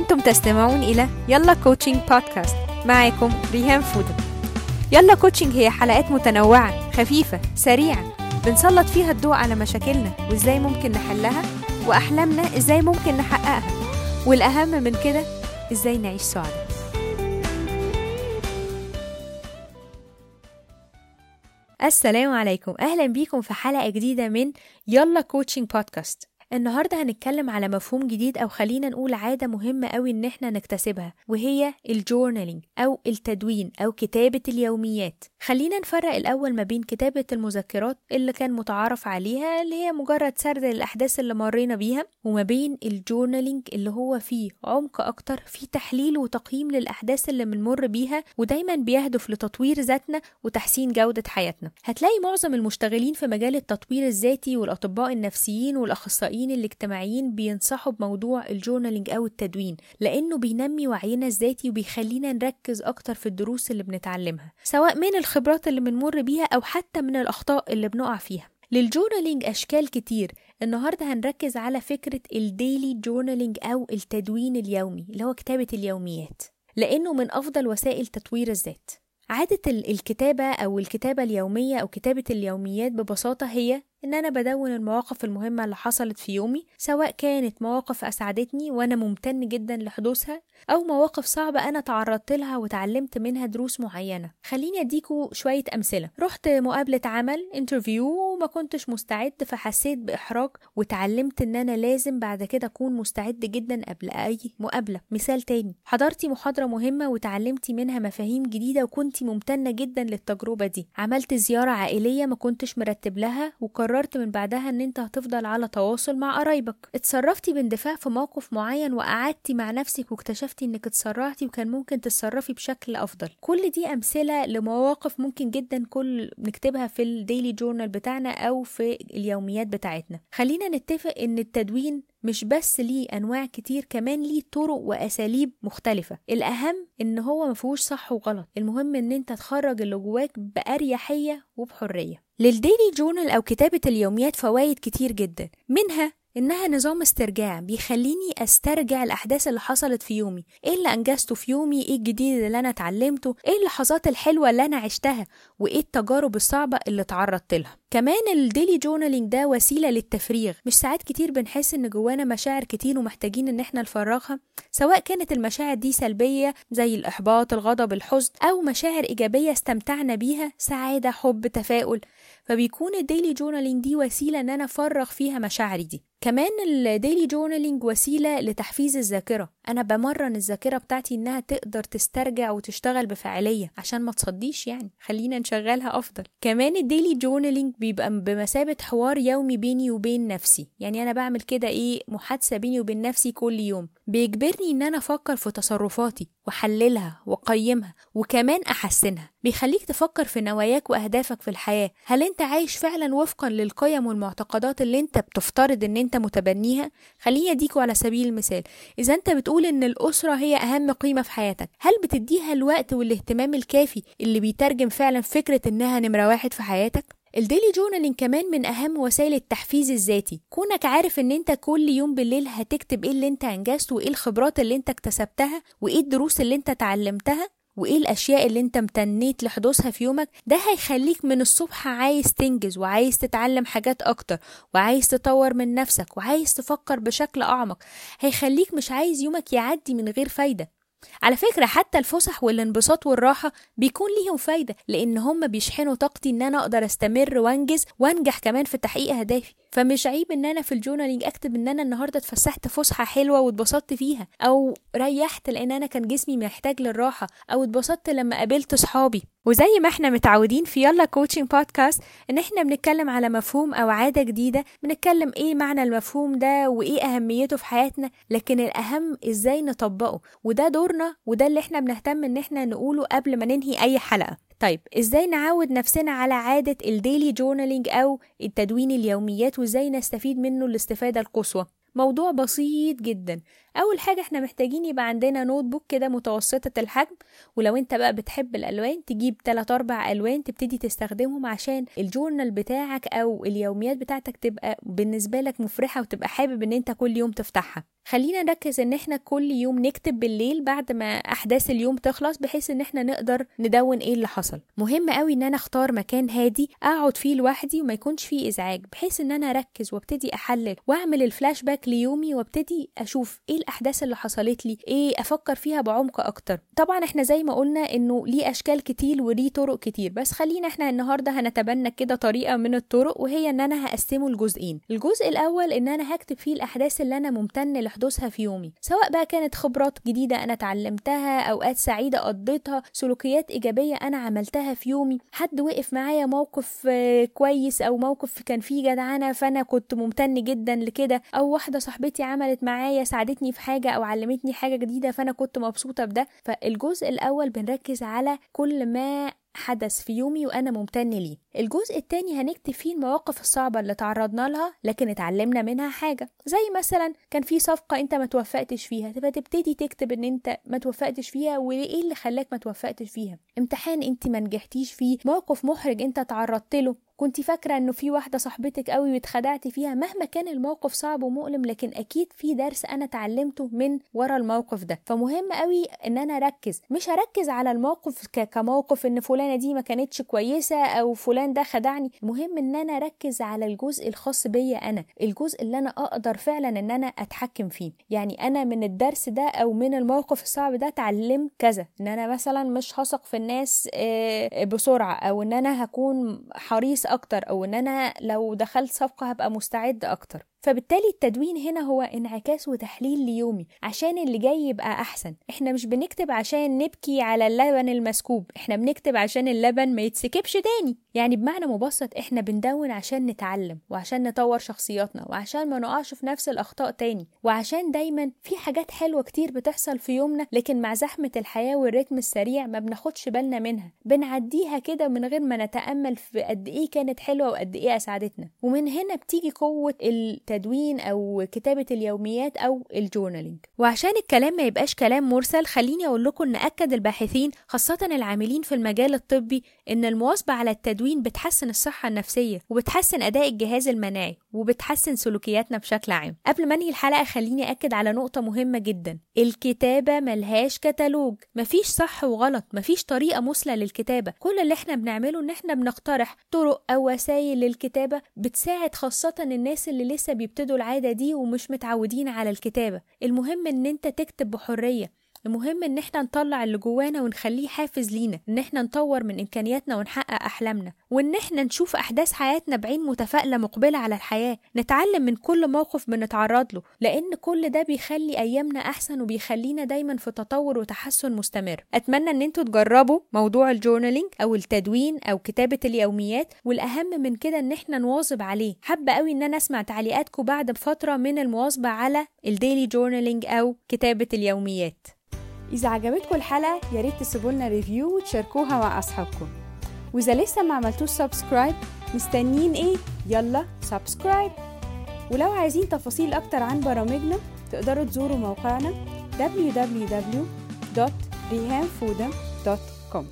أنتم تستمعون إلى يلا coaching بودكاست معكم ريهام فودة يلا coaching هي حلقات متنوعة خفيفة سريعة. بنسلط فيها الضوء على مشاكلنا وإزاي ممكن نحلها وأحلامنا إزاي ممكن نحققها. والأهم من كده إزاي نعيش سعداء. السلام عليكم. أهلا بيكم في حلقة جديدة من يلا coaching بودكاست النهاردة هنتكلم على مفهوم جديد أو خلينا نقول عادة مهمة أوي إن إحنا نكتسبها وهي ال journaling أو التدوين أو كتابة اليوميات. خلينا نفرق الأول ما بين كتابة المذكرات اللي كان متعارف عليها اللي هي مجرد سرد الأحداث اللي مرينا بيها وما بين ال journaling اللي هو فيه عمق أكتر فيه تحليل وتقييم للأحداث اللي بنمر بيها ودايما بيهدف لتطوير ذاتنا وتحسين جودة حياتنا. هتلاقي معظم المشتغلين في مجال التطوير الذاتي والأطباء النفسيين والأخصائيين الاجتماعيين بينصحوا بموضوع ال journaling أو التدوين لأنه بينمي وعينا الذاتي وبيخلينا نركز أكتر في الدروس اللي بنتعلمها سواء من الخبرات اللي بنمر بيها أو حتى من الأخطاء اللي بنقع فيها. لل journaling أشكال كتير النهاردة هنركز على فكرة ال daily journaling أو التدوين اليومي اللي هو كتابة اليوميات لأنه من أفضل وسائل تطوير الذات. عادة الكتابة أو الكتابة اليومية أو كتابة اليوميات ببساطة هي إن أنا بدون المواقف المهمة اللي حصلت في يومي سواء كانت مواقف أسعدتني وأنا ممتن جدا لحدوثها أو مواقف صعبة أنا تعرضت لها وتعلمت منها دروس معينة. خليني أديكوا شوية أمثلة. رحت مقابلة عمل interview وما كنتش مستعد فحسيت بإحراج وتعلمت إن أنا لازم بعد كده أكون مستعد جدا قبل أي مقابلة. مثال تاني حضرتي محاضرة مهمة وتعلمتي منها مفاهيم جديدة وكنتي ممتنة جدا للتجربة دي. عملت زيارة عائلية ما كنتش مرتب لها وقررت من بعدها إن أنت هتفضل على تواصل مع قرايبك. اتصرفتي باندفاع في موقف معين وقعدتي مع نفسك واكتشفتي إنك اتسرعتي وكان ممكن تتصرفي بشكل أفضل. كل دي أمثلة لمواقف ممكن جدا كل نكتبها في الديلي جورنال بتاعنا أو في اليوميات بتاعتنا. خلينا نتفق إن التدوين مش بس ليه أنواع كتير كمان ليه طرق وأساليب مختلفة. الأهم إن هو مفيهوش صح وغلط. المهم إن أنت تخرج اللي جواك بأريحية وبحرية. لل daily journal أو كتابة اليوميات فوائد كتير جدا. منها إنها نظام استرجاع بيخليني أسترجع الأحداث اللي حصلت في يومي. إيه اللي أنجزته في يومي؟ إيه الجديد اللي أنا اتعلمته؟ إيه اللحظات الحلوة اللي أنا عشتها؟ وإيه التجارب الصعبة اللي تعرضت لها؟ كمان ال daily journaling ده وسيلة للتفريغ. مش ساعات كتير بنحس إن جوانا مشاعر كتير ومحتاجين إن إحنا نفرغها سواء كانت المشاعر دي سلبية زي الإحباط الغضب الحزن أو مشاعر إيجابية استمتعنا بيها سعادة حب تفاؤل. فبيكون ال daily journaling دي وسيلة إن أنا أفرغ فيها مشاعري دي. كمان ال daily journaling وسيلة لتحفيز الذاكرة. أنا بمرن الذاكرة بتاعتي إنها تقدر تسترجع وتشتغل بفاعلية عشان ما تصديش يعني. خلينا نشغلها أفضل. كمان ال daily journaling بيبقى بمثابة حوار يومي بيني وبين نفسي. يعني أنا بعمل كده إيه؟ محادثة بيني وبين نفسي كل يوم. بيجبرني إن أنا أفكر في تصرفاتي. وأحللها وأقيمها وكمان أحسنها. بيخليك تفكر في نواياك وأهدافك في الحياة. هل أنت عايش فعلا وفقا للقيم والمعتقدات اللي أنت بتفترض إن أنت متبنيها؟ خليني أديكوا على سبيل المثال. إذا أنت بتقول إن الأسرة هي أهم قيمة في حياتك هل بتديها الوقت والاهتمام الكافي اللي بيترجم فعلا فكرة إنها نمرة واحد في حياتك؟ ال daily journaling كمان من أهم وسائل التحفيز الذاتي. كونك عارف إن أنت كل يوم بالليل هتكتب إيه اللي أنت أنجزته وإيه الخبرات اللي أنت اكتسبتها وإيه الدروس اللي أنت اتعلمتها وإيه الأشياء اللي أنت امتنيت لحدوثها في يومك ده هيخليك من الصبح عايز تنجز وعايز تتعلم حاجات أكتر وعايز تطور من نفسك وعايز تفكر بشكل أعمق. هيخليك مش عايز يومك يعدي من غير فايدة. على فكرة حتى الفسح والانبساط والراحة بيكون ليهم فايدة لأن هم بيشحنوا طاقتي إن أنا أقدر أستمر وأنجز وأنجح كمان في تحقيق أهدافي. فمش عيب إن أنا في ال journaling أكتب إن أنا النهاردة اتفسحت فسحة حلوة واتبسطت فيها أو ريحت لأن أنا كان جسمي محتاج للراحة أو اتبسطت لما قابلت صحابي. وزي ما إحنا متعودين في يلا coaching podcast إن إحنا بنتكلم على مفهوم أو عادة جديدة بنتكلم إيه معنى المفهوم ده وإيه أهميته في حياتنا لكن الأهم إزاي نطبقه؟ وده دورنا وده اللي إحنا بنهتم إن إحنا نقوله قبل ما ننهي أي حلقة. طيب إزاي نعود نفسنا على عادة ال daily journaling أو التدوين اليوميات وازاي نستفيد منه الاستفادة القصوى. موضوع بسيط جدا. أول حاجة إحنا محتاجين يبقى عندنا notebook كده متوسطة الحجم ولو أنت بقى بتحب الألوان تجيب 3 4 ألوان تبتدي تستخدمهم عشان ال journal بتاعك أو اليوميات بتاعتك تبقى بالنسبة لك مفرحة وتبقى حابب إن أنت كل يوم تفتحها. خلينا نركز إن إحنا كل يوم نكتب بالليل بعد ما أحداث اليوم تخلص بحيث إن إحنا نقدر ندون إيه اللي حصل. مهم قوي إن أنا أختار مكان هادي أقعد فيه لوحدي وما يكونش فيه إزعاج بحيث إن أنا أركز وأبتدي أحلل وأعمل الفلاش باك ليومي وأبتدي أشوف إيه الأحداث اللي حصلت لي إيه أفكر فيها بعمق أكتر. طبعا إحنا زي ما قلنا إنه ليه أشكال كتير وليه طرق كتير بس خلينا إحنا النهارده هنتبنى كده طريقة من الطرق وهي إن أنا هقسمه لجزئين. الجزء الأول إن أنا هكتب فيه الأحداث اللي أنا ممتن لحدوثها في يومي سواء بقى كانت خبرات جديدة أنا اتعلمتها أوقات سعيدة قضيتها سلوكيات إيجابية أنا عملتها في يومي حد وقف معايا موقف آه، كويس أو موقف كان فيه جدعنة فأنا كنت ممتن جدا لكده أو واحدة صاحبتي عملت معايا ساعدتني في حاجة أو علمتني حاجة جديدة فأنا كنت مبسوطة بده. فالجزء الأول بنركز على كل ما حدث في يومي وأنا ممتن ليه. الجزء التاني هنكتب فيه المواقف الصعبة اللي تعرضنا لها لكن اتعلمنا منها حاجة. زي مثلا كان في صفقة أنت ما توفقتش فيها فتبتدي تكتب إن أنت ما توفقتش فيها وإيه اللي خلاك ما توفقتش فيها؟ امتحان أنت ما نجحتيش فيه موقف محرج أنت تعرضت له. كنت فاكرة إنه في واحدة صاحبتك قوي واتخدعتي فيها مهما كان الموقف صعب ومؤلم لكن أكيد في درس أنا اتعلمته من ورا الموقف ده. فمهم قوي إن أنا أركز. مش اركز على الموقف كموقف إن فلانة دي ما كانتش كويسة أو فلان ده خدعني. المهم إن أنا أركز على الجزء الخاص بيا أنا. الجزء اللي أنا أقدر فعلا إن أنا أتحكم فيه. يعني أنا من الدرس ده أو من الموقف الصعب ده اتعلمت كذا. إن أنا مثلا مش هثق في الناس آه، بسرعة أو إن أنا هكون حريص أكتر أو إن أنا لو دخلت صفقة هبقى مستعد أكتر. فبالتالي التدوين هنا هو انعكاس وتحليل ليومي عشان اللي جاي يبقى أحسن. إحنا مش بنكتب عشان نبكي على اللبن المسكوب إحنا بنكتب عشان اللبن ما يتسكبش تاني. يعني بمعنى مبسط إحنا بندون عشان نتعلم وعشان نطور شخصياتنا وعشان ما نقعش في نفس الأخطاء تاني وعشان دايما في حاجات حلوة كتير بتحصل في يومنا لكن مع زحمة الحياة والريتم السريع ما بناخدش بالنا منها. بنعديها كده من غير ما نتأمل في قد إيه كانت حلوة وقد إيه اسعدتنا ومن هنا بتيجي قوة التدوين أو كتابة اليوميات أو الجورنالينج. وعشان الكلام ما يبقاش كلام مرسل خليني أقول لكم إن أكد الباحثين خاصة العاملين في المجال الطبي إن المواظبة على التدوين بتحسن الصحة النفسية وبتحسن أداء الجهاز المناعي وبتحسن سلوكياتنا بشكل عام. قبل ما أنهي الحلقة خليني أكد على نقطة مهمة جدا. الكتابة ملهاش كتالوج. مفيش صح وغلط. مفيش طريقة مثلى للكتابة. كل اللي إحنا بنعمله إن إحنا بنقترح طرق أو وسائل للكتابة بتساعد خاصة الناس اللي لسه بيبتدوا العادة دي ومش متعودين على الكتابة. المهم إن أنت تكتب بحرية. المهم إن إحنا نطلع اللي جوانا ونخليه حافز لينا إن إحنا نطور من إمكانياتنا ونحقق أحلامنا وإن إحنا نشوف أحداث حياتنا بعين متفائلة مقبلة على الحياة نتعلم من كل موقف بنتعرض له لأن كل ده بيخلي أيامنا أحسن وبيخلينا دايما في تطور وتحسن مستمر. أتمنى إن إنتوا تجربوا موضوع ال journaling أو التدوين أو كتابة اليوميات والأهم من كده إن إحنا نواظب عليه. حابة قوي إن أنا أسمع تعليقاتكم بعد فترة من المواظبة على ال daily journaling أو كتابة اليوميات. إذا عجبتكم الحلقة يا ريت تسيبوا لنا review وتشاركوها مع أصحابكم. وإذا لسه ما عملتوش subscribe مستنيين إيه؟ يلا subscribe ولو عايزين تفاصيل أكتر عن برامجنا تقدروا تزوروا موقعنا www.rihanfoodam.com